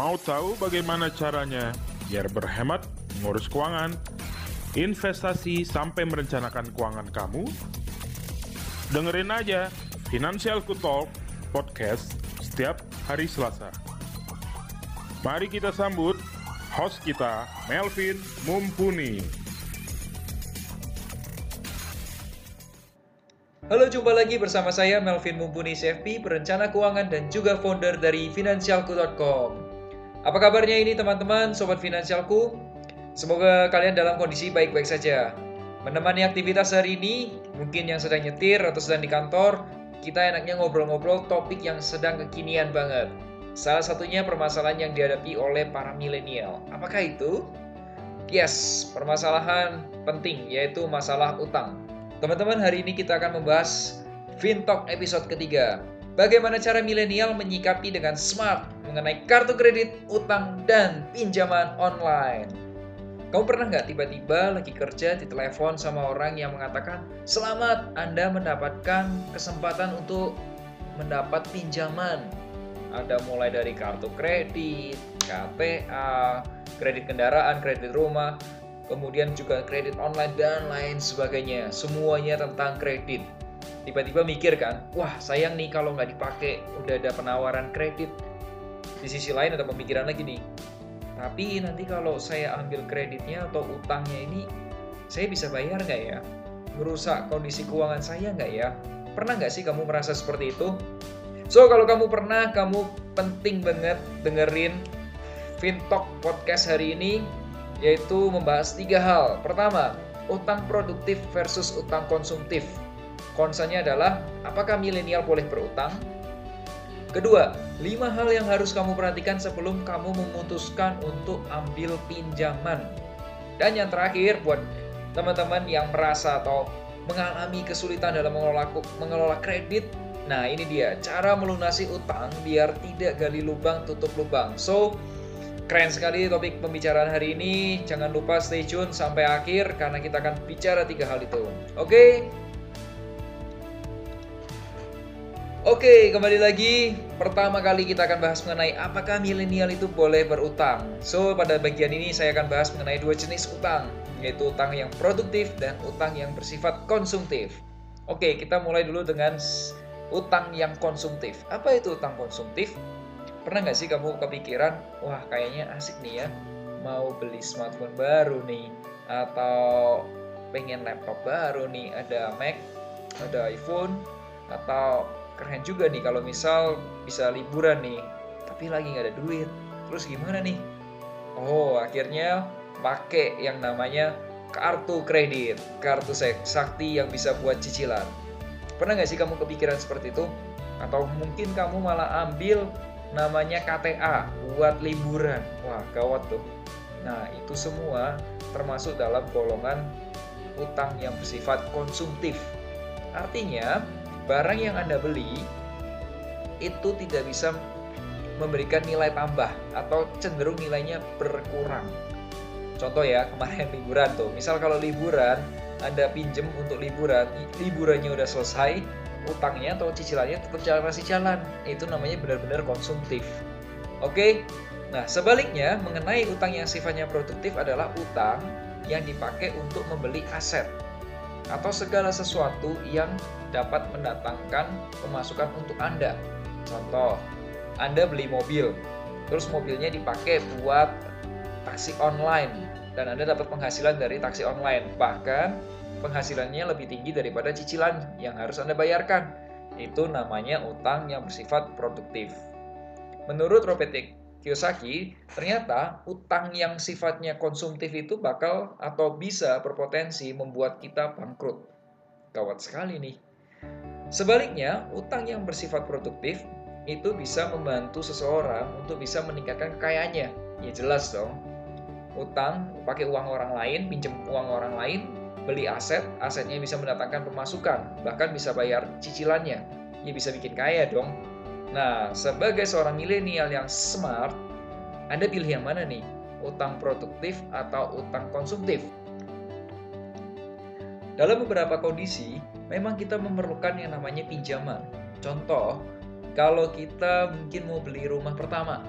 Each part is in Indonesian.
Mau tahu bagaimana caranya biar berhemat, ngurus keuangan, investasi sampai merencanakan keuangan kamu? Dengerin aja Financial Talk podcast setiap hari Selasa. Mari kita sambut host kita, Melvin Mumpuni. Halo, jumpa lagi bersama saya Melvin Mumpuni CFP, perencana keuangan dan juga founder dari Finansialku.com. Apa kabarnya ini teman-teman, sobat finansialku? Semoga kalian dalam kondisi baik-baik saja. Menemani aktivitas hari ini, mungkin yang sedang nyetir atau sedang di kantor, kita enaknya ngobrol-ngobrol topik yang sedang kekinian banget. Salah satunya permasalahan yang dihadapi oleh para milenial. Apakah itu? Yes, permasalahan penting yaitu masalah utang. Teman-teman, hari ini kita akan membahas FinTalk episode ketiga. Bagaimana cara milenial menyikapi dengan smart mengenai kartu kredit, utang, dan pinjaman online. Kamu pernah nggak tiba-tiba lagi kerja di telepon sama orang yang mengatakan, Selamat, Anda mendapatkan kesempatan untuk mendapat pinjaman. Ada mulai dari kartu kredit, KTA, kredit kendaraan, kredit rumah, kemudian juga kredit online dan lain sebagainya. Semuanya tentang kredit. Tiba-tiba mikir kan, wah sayang nih kalau nggak dipakai, udah ada penawaran kredit. Di sisi lain ada pemikiran lagi nih, tapi nanti kalau saya ambil kreditnya atau utangnya ini, saya bisa bayar nggak ya? Merusak kondisi keuangan saya nggak ya? Pernah nggak sih kamu merasa seperti itu? So, kalau kamu pernah, kamu penting banget dengerin FinTalk Podcast hari ini yaitu membahas tiga hal. Pertama, utang produktif versus utang konsumtif. Konsennya adalah apakah milenial boleh berutang? Kedua, lima hal yang harus kamu perhatikan sebelum kamu memutuskan untuk ambil pinjaman. Dan yang terakhir, buat teman-teman yang merasa atau mengalami kesulitan dalam mengelola, mengelola kredit, nah ini dia cara melunasi utang biar tidak gali lubang tutup lubang. So, Keren sekali topik pembicaraan hari ini. Jangan lupa stay tune sampai akhir karena kita akan bicara tiga hal itu. Oke? Oke, kembali lagi. Pertama kali kita akan bahas mengenai apakah milenial itu boleh berutang. So, pada bagian ini saya akan bahas mengenai dua jenis utang, yaitu utang yang produktif dan utang yang bersifat konsumtif. Oke, kita mulai dulu dengan utang yang konsumtif. Apa itu utang konsumtif? Pernah nggak sih kamu kepikiran, wah kayaknya asik nih ya, mau beli smartphone baru nih, atau pengen laptop baru nih, ada Mac, ada iPhone, atau keren juga nih kalau misal bisa liburan nih, tapi lagi nggak ada duit, terus gimana nih? Oh, akhirnya pakai yang namanya kartu kredit, kartu sakti yang bisa buat cicilan. Pernah nggak sih kamu kepikiran seperti itu? Atau mungkin kamu malah ambil namanya KTA buat liburan. Wah, gawat tuh. Nah, itu semua termasuk dalam golongan utang yang bersifat konsumtif. Artinya, barang yang Anda beli itu tidak bisa memberikan nilai tambah atau cenderung nilainya berkurang. Contoh ya, kemarin liburan tuh. Misal kalau liburan, Anda pinjem untuk liburan, liburannya udah selesai, utangnya atau cicilannya tetap jalan masih jalan. Itu namanya benar-benar konsumtif. Oke. Nah, sebaliknya mengenai utang yang sifatnya produktif adalah utang yang dipakai untuk membeli aset atau segala sesuatu yang dapat mendatangkan pemasukan untuk Anda. Contoh, Anda beli mobil, terus mobilnya dipakai buat taksi online dan Anda dapat penghasilan dari taksi online. Bahkan penghasilannya lebih tinggi daripada cicilan yang harus Anda bayarkan. Itu namanya utang yang bersifat produktif. Menurut Robert Kiyosaki, ternyata utang yang sifatnya konsumtif itu bakal atau bisa berpotensi membuat kita bangkrut. Gawat sekali nih. Sebaliknya, utang yang bersifat produktif itu bisa membantu seseorang untuk bisa meningkatkan kekayaannya. Ya jelas dong. Utang pakai uang orang lain, pinjam uang orang lain, beli aset, asetnya bisa mendatangkan pemasukan, bahkan bisa bayar cicilannya. Ya bisa bikin kaya dong. Nah, sebagai seorang milenial yang smart, Anda pilih yang mana nih? Utang produktif atau utang konsumtif? Dalam beberapa kondisi, memang kita memerlukan yang namanya pinjaman. Contoh, kalau kita mungkin mau beli rumah pertama,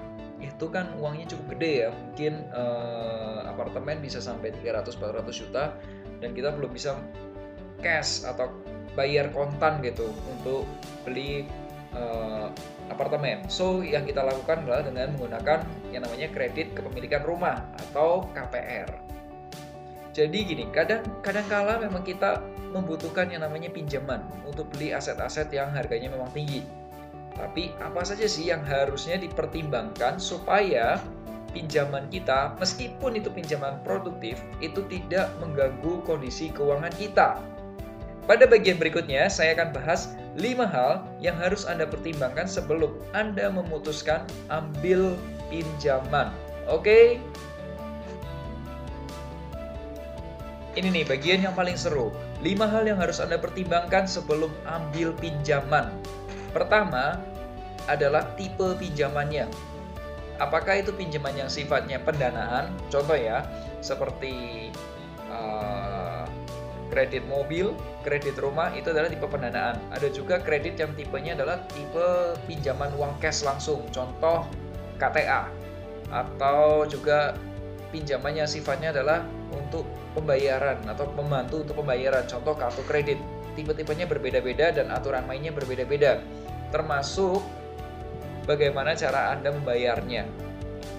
itu kan uangnya cukup gede ya mungkin uh, apartemen bisa sampai 300-400 juta dan kita belum bisa cash atau bayar kontan gitu untuk beli uh, apartemen. So yang kita lakukan adalah dengan menggunakan yang namanya kredit kepemilikan rumah atau KPR. Jadi gini, kadang kadang kala memang kita membutuhkan yang namanya pinjaman untuk beli aset-aset yang harganya memang tinggi. Tapi apa saja sih yang harusnya dipertimbangkan supaya pinjaman kita, meskipun itu pinjaman produktif, itu tidak mengganggu kondisi keuangan kita. Pada bagian berikutnya, saya akan bahas 5 hal yang harus Anda pertimbangkan sebelum Anda memutuskan ambil pinjaman. Oke? Ini nih bagian yang paling seru. 5 hal yang harus Anda pertimbangkan sebelum ambil pinjaman. Pertama adalah tipe pinjamannya. Apakah itu pinjaman yang sifatnya pendanaan? Contoh ya, seperti kredit mobil, kredit rumah itu adalah tipe pendanaan. Ada juga kredit yang tipenya adalah tipe pinjaman uang cash langsung, contoh KTA. Atau juga pinjaman yang sifatnya adalah untuk pembayaran atau membantu untuk pembayaran, contoh kartu kredit. Tipe-tipenya berbeda-beda dan aturan mainnya berbeda-beda. Termasuk bagaimana cara Anda membayarnya.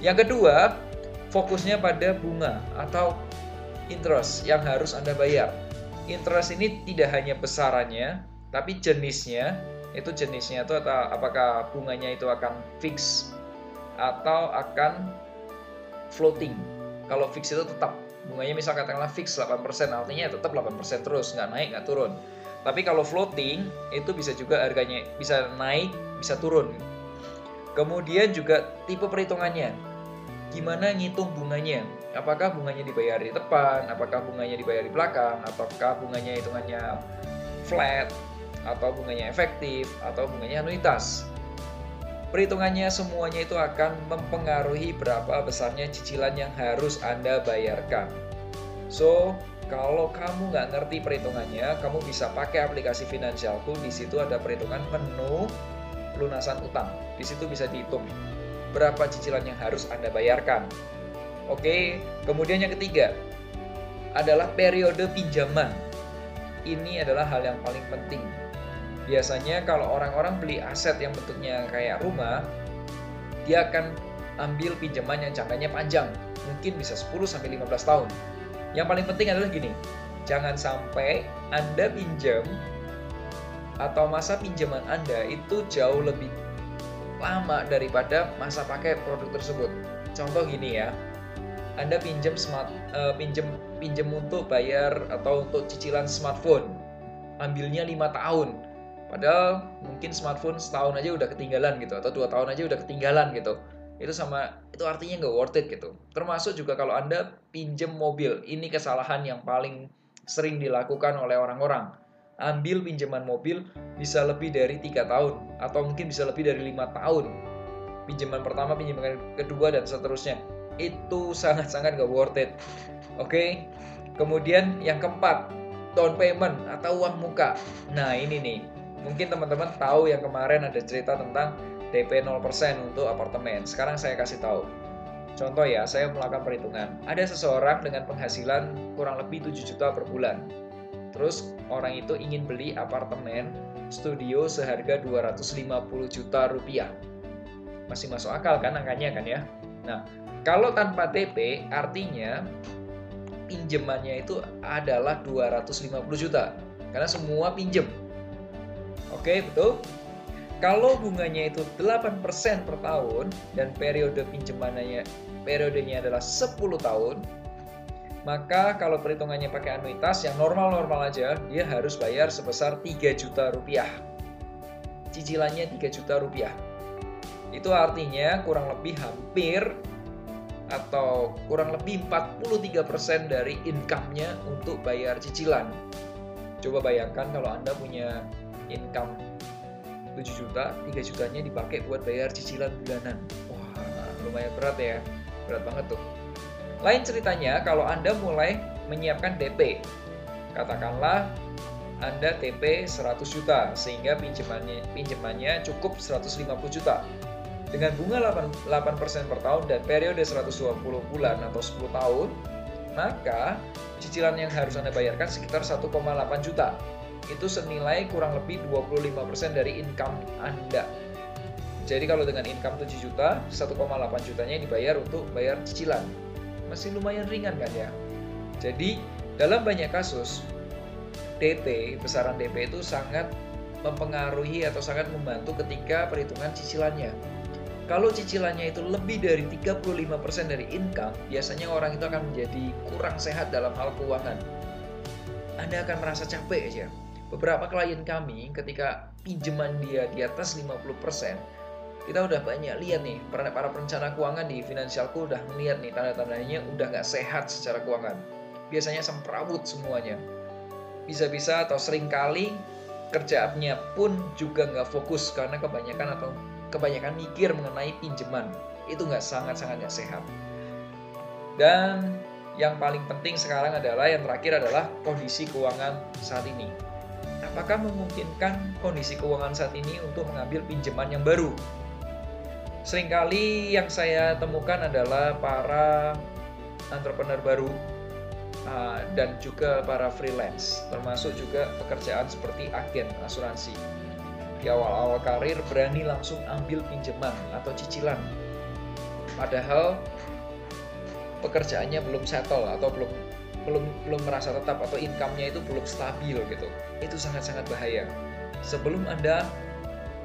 Yang kedua, fokusnya pada bunga atau interest yang harus Anda bayar interest ini tidak hanya besarannya, tapi jenisnya. Itu jenisnya itu atau apakah bunganya itu akan fix atau akan floating. Kalau fix itu tetap bunganya misal katakanlah fix 8%, artinya tetap 8% terus, nggak naik, nggak turun. Tapi kalau floating itu bisa juga harganya bisa naik, bisa turun. Kemudian juga tipe perhitungannya. Gimana ngitung bunganya? apakah bunganya dibayar di depan, apakah bunganya dibayar di belakang, apakah bunganya hitungannya flat, atau bunganya efektif, atau bunganya anuitas. Perhitungannya semuanya itu akan mempengaruhi berapa besarnya cicilan yang harus Anda bayarkan. So, kalau kamu nggak ngerti perhitungannya, kamu bisa pakai aplikasi Finansialku. Di situ ada perhitungan menu lunasan utang. Di situ bisa dihitung berapa cicilan yang harus Anda bayarkan. Oke, kemudian yang ketiga adalah periode pinjaman. Ini adalah hal yang paling penting. Biasanya kalau orang-orang beli aset yang bentuknya kayak rumah, dia akan ambil pinjaman yang jangkanya panjang, mungkin bisa 10 sampai 15 tahun. Yang paling penting adalah gini, jangan sampai Anda pinjam atau masa pinjaman Anda itu jauh lebih lama daripada masa pakai produk tersebut. Contoh gini ya, anda pinjam smart uh, pinjam pinjam untuk bayar atau untuk cicilan smartphone. Ambilnya lima tahun. Padahal mungkin smartphone setahun aja udah ketinggalan gitu atau dua tahun aja udah ketinggalan gitu. Itu sama itu artinya nggak worth it gitu. Termasuk juga kalau Anda pinjam mobil. Ini kesalahan yang paling sering dilakukan oleh orang-orang. Ambil pinjaman mobil bisa lebih dari tiga tahun atau mungkin bisa lebih dari lima tahun. Pinjaman pertama, pinjaman kedua dan seterusnya itu sangat-sangat gak worth it. Oke. Okay? Kemudian yang keempat, down payment atau uang muka. Nah, ini nih. Mungkin teman-teman tahu yang kemarin ada cerita tentang DP 0% untuk apartemen. Sekarang saya kasih tahu. Contoh ya, saya melakukan perhitungan. Ada seseorang dengan penghasilan kurang lebih 7 juta per bulan. Terus orang itu ingin beli apartemen studio seharga 250 juta rupiah. Masih masuk akal kan angkanya kan ya? Nah, kalau tanpa TP artinya pinjamannya itu adalah 250 juta karena semua pinjem. Oke, betul? Kalau bunganya itu 8% per tahun dan periode pinjamannya periodenya adalah 10 tahun, maka kalau perhitungannya pakai anuitas yang normal-normal aja, dia harus bayar sebesar 3 juta rupiah. Cicilannya 3 juta rupiah. Itu artinya kurang lebih hampir atau kurang lebih 43% dari income-nya untuk bayar cicilan. Coba bayangkan kalau Anda punya income 7 juta, 3 jutanya dipakai buat bayar cicilan bulanan. Wah, lumayan berat ya. Berat banget tuh. Lain ceritanya kalau Anda mulai menyiapkan DP. Katakanlah Anda TP 100 juta sehingga pinjamannya pinjamannya cukup 150 juta. dengan bunga 8%, 8% per tahun dan periode 120 bulan atau 10 tahun, maka cicilan yang harus Anda bayarkan sekitar 1,8 juta. Itu senilai kurang lebih 25% dari income Anda. Jadi kalau dengan income 7 juta, 1,8 jutanya dibayar untuk bayar cicilan. Masih lumayan ringan kan ya? Jadi dalam banyak kasus, DP, besaran DP itu sangat mempengaruhi atau sangat membantu ketika perhitungan cicilannya. Kalau cicilannya itu lebih dari 35% dari income, biasanya orang itu akan menjadi kurang sehat dalam hal keuangan. Anda akan merasa capek aja. Beberapa klien kami ketika pinjaman dia di atas 50%, kita udah banyak lihat nih para perencana keuangan di finansialku udah melihat nih tanda-tandanya udah nggak sehat secara keuangan. Biasanya semperawut semuanya. Bisa-bisa atau sering kali kerjaannya pun juga nggak fokus karena kebanyakan atau kebanyakan mikir mengenai pinjaman. Itu nggak sangat-sangat nggak sehat. Dan yang paling penting sekarang adalah yang terakhir adalah kondisi keuangan saat ini. Apakah memungkinkan kondisi keuangan saat ini untuk mengambil pinjaman yang baru Seringkali yang saya temukan adalah para entrepreneur baru uh, dan juga para freelance, termasuk juga pekerjaan seperti agen asuransi. Di awal-awal karir berani langsung ambil pinjaman atau cicilan. Padahal pekerjaannya belum settle atau belum belum belum merasa tetap atau income-nya itu belum stabil gitu. Itu sangat-sangat bahaya. Sebelum Anda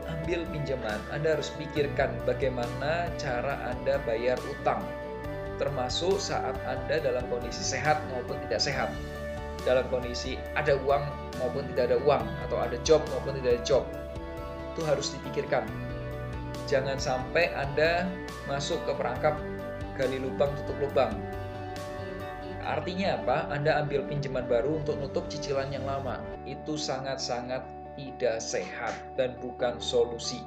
ambil pinjaman, Anda harus pikirkan bagaimana cara Anda bayar utang, termasuk saat Anda dalam kondisi sehat maupun tidak sehat. Dalam kondisi ada uang maupun tidak ada uang, atau ada job maupun tidak ada job. Itu harus dipikirkan. Jangan sampai Anda masuk ke perangkap gali lubang tutup lubang. Artinya apa? Anda ambil pinjaman baru untuk nutup cicilan yang lama. Itu sangat-sangat tidak sehat dan bukan solusi.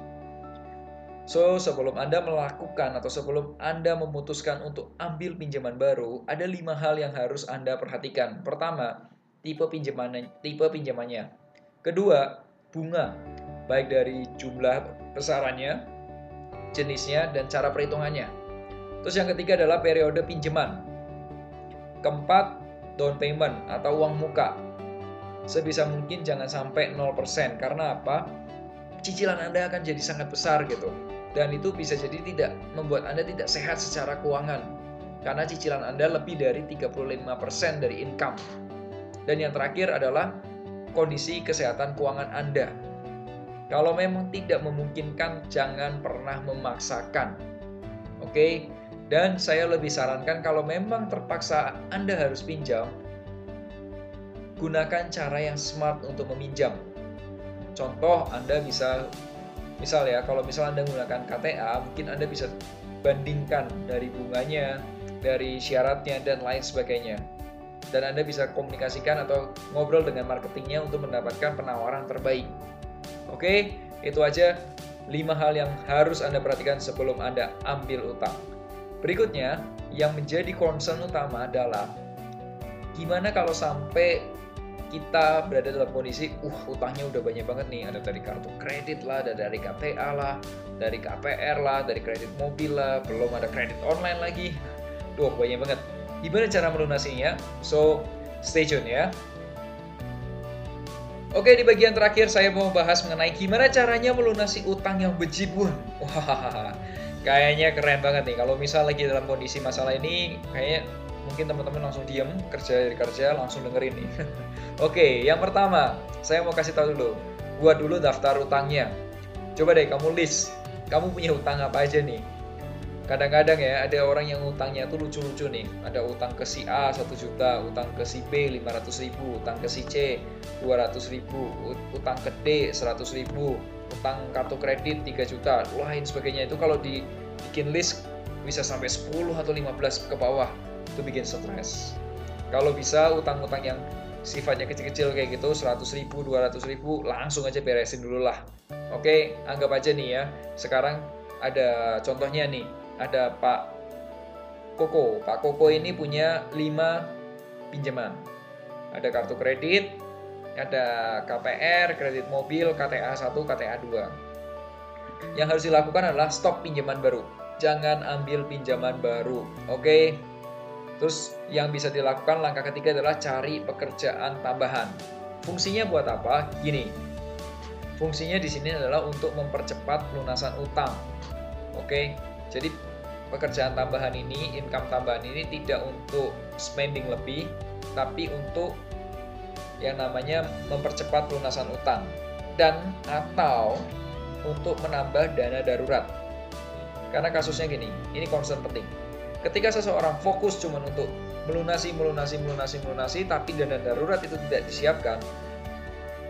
So, sebelum Anda melakukan atau sebelum Anda memutuskan untuk ambil pinjaman baru, ada lima hal yang harus Anda perhatikan. Pertama, tipe pinjamannya, tipe pinjamannya. Kedua, bunga, baik dari jumlah besarannya, jenisnya, dan cara perhitungannya. Terus yang ketiga adalah periode pinjaman. Keempat, down payment atau uang muka sebisa mungkin jangan sampai 0% karena apa? Cicilan Anda akan jadi sangat besar gitu. Dan itu bisa jadi tidak membuat Anda tidak sehat secara keuangan. Karena cicilan Anda lebih dari 35% dari income. Dan yang terakhir adalah kondisi kesehatan keuangan Anda. Kalau memang tidak memungkinkan, jangan pernah memaksakan. Oke? Okay? Dan saya lebih sarankan kalau memang terpaksa Anda harus pinjam, gunakan cara yang smart untuk meminjam. Contoh, Anda bisa, misal ya, kalau misal Anda menggunakan KTA, mungkin Anda bisa bandingkan dari bunganya, dari syaratnya, dan lain sebagainya. Dan Anda bisa komunikasikan atau ngobrol dengan marketingnya untuk mendapatkan penawaran terbaik. Oke, itu aja 5 hal yang harus Anda perhatikan sebelum Anda ambil utang. Berikutnya, yang menjadi concern utama adalah gimana kalau sampai kita berada dalam kondisi uh utangnya udah banyak banget nih. Ada dari kartu kredit lah ada dari KTA lah dari KPR lah dari kredit mobil lah. Belum ada kredit online lagi. Tuh banyak banget. Gimana cara melunasinya? So stay tune ya. Oke di bagian terakhir saya mau bahas mengenai gimana caranya melunasi utang yang bejibun. Wah kayaknya keren banget nih. Kalau misal lagi dalam kondisi masalah ini kayaknya mungkin teman-teman langsung diem kerja dari kerja langsung dengerin nih. Oke yang pertama saya mau kasih tahu dulu. Buat dulu daftar utangnya. Coba deh kamu list. Kamu punya utang apa aja nih? Kadang-kadang ya ada orang yang utangnya tuh lucu-lucu nih. Ada utang ke si A 1 juta utang ke si B 500 ribu utang ke si C 200 ribu utang ke D 100 ribu utang kartu kredit 3 juta lain sebagainya. Itu kalau dibikin list bisa sampai 10 atau 15 ke bawah itu bikin stres kalau bisa utang-utang yang sifatnya kecil-kecil kayak gitu 100 ribu 200 ribu langsung aja beresin dulu lah oke anggap aja nih ya sekarang ada contohnya nih ada Pak Koko Pak Koko ini punya 5 pinjaman ada kartu kredit ada KPR, kredit mobil, KTA 1, KTA 2 yang harus dilakukan adalah stop pinjaman baru. Jangan ambil pinjaman baru. Oke. Terus yang bisa dilakukan langkah ketiga adalah cari pekerjaan tambahan. Fungsinya buat apa? Gini. Fungsinya di sini adalah untuk mempercepat pelunasan utang. Oke. Jadi pekerjaan tambahan ini, income tambahan ini tidak untuk spending lebih, tapi untuk yang namanya mempercepat pelunasan utang dan atau untuk menambah dana darurat. Karena kasusnya gini, ini concern penting. Ketika seseorang fokus cuma untuk melunasi, melunasi, melunasi, melunasi, tapi dana darurat itu tidak disiapkan,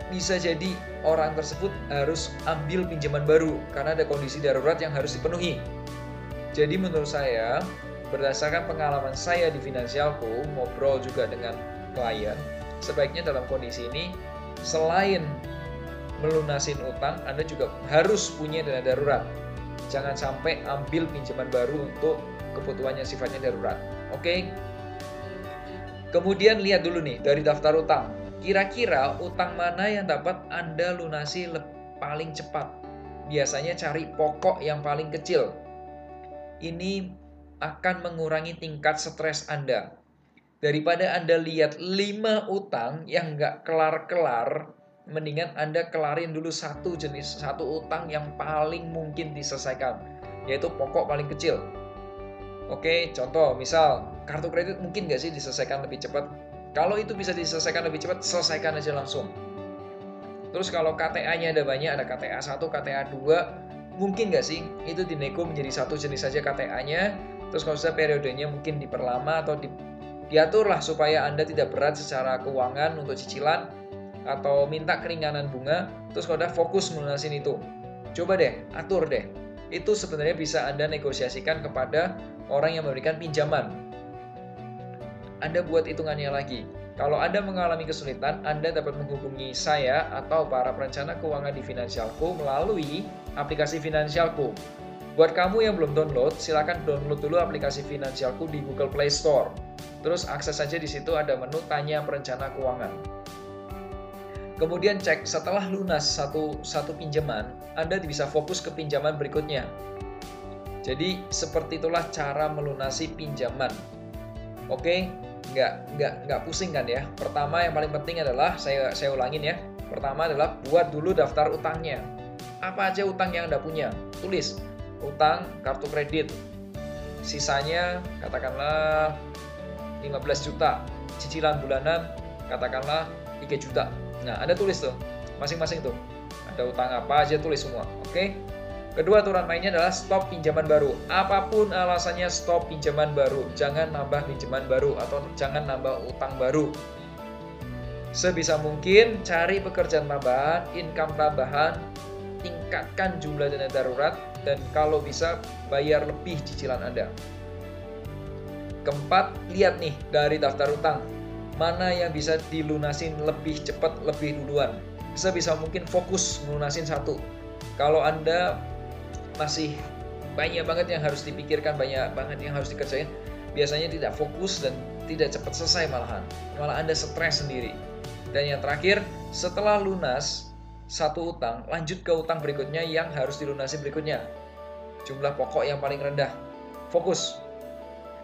bisa jadi orang tersebut harus ambil pinjaman baru karena ada kondisi darurat yang harus dipenuhi. Jadi menurut saya, berdasarkan pengalaman saya di finansialku, ngobrol juga dengan klien, sebaiknya dalam kondisi ini, selain melunasin utang, Anda juga harus punya dana darurat. Jangan sampai ambil pinjaman baru untuk kebutuhan yang sifatnya darurat. Oke? Kemudian lihat dulu nih dari daftar utang. Kira-kira utang mana yang dapat Anda lunasi paling cepat? Biasanya cari pokok yang paling kecil. Ini akan mengurangi tingkat stres Anda. Daripada Anda lihat 5 utang yang nggak kelar-kelar, mendingan Anda kelarin dulu satu jenis, satu utang yang paling mungkin diselesaikan, yaitu pokok paling kecil. Oke, contoh, misal kartu kredit mungkin nggak sih diselesaikan lebih cepat? Kalau itu bisa diselesaikan lebih cepat, selesaikan aja langsung. Terus kalau KTA-nya ada banyak, ada KTA 1, KTA 2, mungkin nggak sih itu dinego menjadi satu jenis saja KTA-nya, terus kalau sudah periodenya mungkin diperlama atau di, diaturlah supaya Anda tidak berat secara keuangan untuk cicilan, atau minta keringanan bunga, terus kalau udah fokus melunasin itu. Coba deh, atur deh. Itu sebenarnya bisa Anda negosiasikan kepada orang yang memberikan pinjaman. Anda buat hitungannya lagi. Kalau Anda mengalami kesulitan, Anda dapat menghubungi saya atau para perencana keuangan di Finansialku melalui aplikasi Finansialku. Buat kamu yang belum download, silakan download dulu aplikasi Finansialku di Google Play Store. Terus akses saja di situ ada menu tanya perencana keuangan. Kemudian cek setelah lunas satu satu pinjaman, Anda bisa fokus ke pinjaman berikutnya. Jadi seperti itulah cara melunasi pinjaman. Oke, nggak nggak nggak pusing kan ya. Pertama yang paling penting adalah saya saya ulangin ya. Pertama adalah buat dulu daftar utangnya. Apa aja utang yang Anda punya? Tulis utang kartu kredit. Sisanya katakanlah 15 juta. Cicilan bulanan katakanlah 3 juta Nah, Anda tulis tuh, masing-masing tuh. Ada utang apa aja tulis semua, oke? Kedua aturan mainnya adalah stop pinjaman baru. Apa pun alasannya stop pinjaman baru. Jangan nambah pinjaman baru atau jangan nambah utang baru. Sebisa mungkin cari pekerjaan tambahan, income tambahan, tingkatkan jumlah dana darurat, dan kalau bisa bayar lebih cicilan Anda. Keempat, lihat nih dari daftar utang mana yang bisa dilunasin lebih cepat, lebih duluan. Sebisa mungkin fokus melunasin satu. Kalau Anda masih banyak banget yang harus dipikirkan, banyak banget yang harus dikerjain, biasanya tidak fokus dan tidak cepat selesai malahan. Malah Anda stres sendiri. Dan yang terakhir, setelah lunas satu utang, lanjut ke utang berikutnya yang harus dilunasi berikutnya. Jumlah pokok yang paling rendah. Fokus,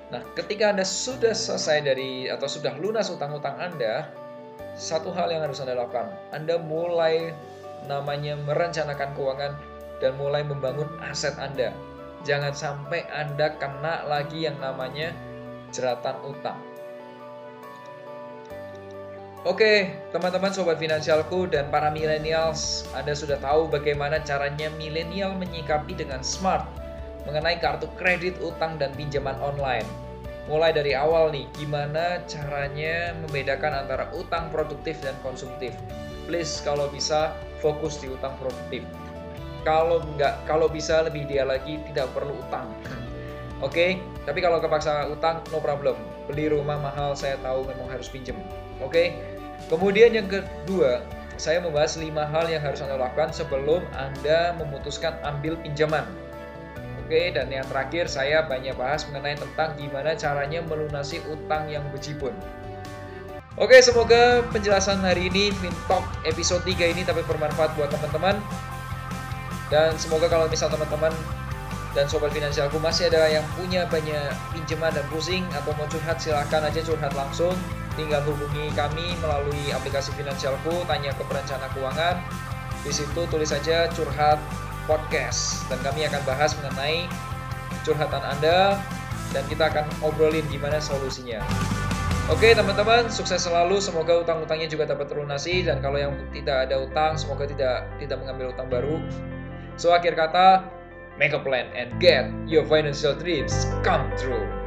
Nah, ketika Anda sudah selesai dari atau sudah lunas utang-utang Anda, satu hal yang harus Anda lakukan, Anda mulai namanya merencanakan keuangan dan mulai membangun aset Anda. Jangan sampai Anda kena lagi yang namanya jeratan utang. Oke, teman-teman sobat finansialku dan para millennials, Anda sudah tahu bagaimana caranya milenial menyikapi dengan smart mengenai kartu kredit, utang, dan pinjaman online. Mulai dari awal nih, gimana caranya membedakan antara utang produktif dan konsumtif. Please kalau bisa fokus di utang produktif. Kalau nggak, kalau bisa lebih dia lagi tidak perlu utang. Oke, okay? tapi kalau kepaksa utang, no problem. Beli rumah mahal, saya tahu memang harus pinjam. Oke, okay? kemudian yang kedua, saya membahas lima hal yang harus Anda lakukan sebelum Anda memutuskan ambil pinjaman. Oke, dan yang terakhir saya banyak bahas mengenai tentang gimana caranya melunasi utang yang bejibun. Oke, semoga penjelasan hari ini Fintalk episode 3 ini dapat bermanfaat buat teman-teman. Dan semoga kalau misal teman-teman dan sobat finansialku masih ada yang punya banyak pinjaman dan pusing atau mau curhat silahkan aja curhat langsung tinggal hubungi kami melalui aplikasi finansialku tanya ke perencana keuangan di situ tulis saja curhat podcast dan kami akan bahas mengenai curhatan Anda dan kita akan obrolin gimana solusinya. Oke teman-teman, sukses selalu. Semoga utang-utangnya juga dapat terlunasi dan kalau yang tidak ada utang, semoga tidak tidak mengambil utang baru. So akhir kata, make a plan and get your financial dreams come true.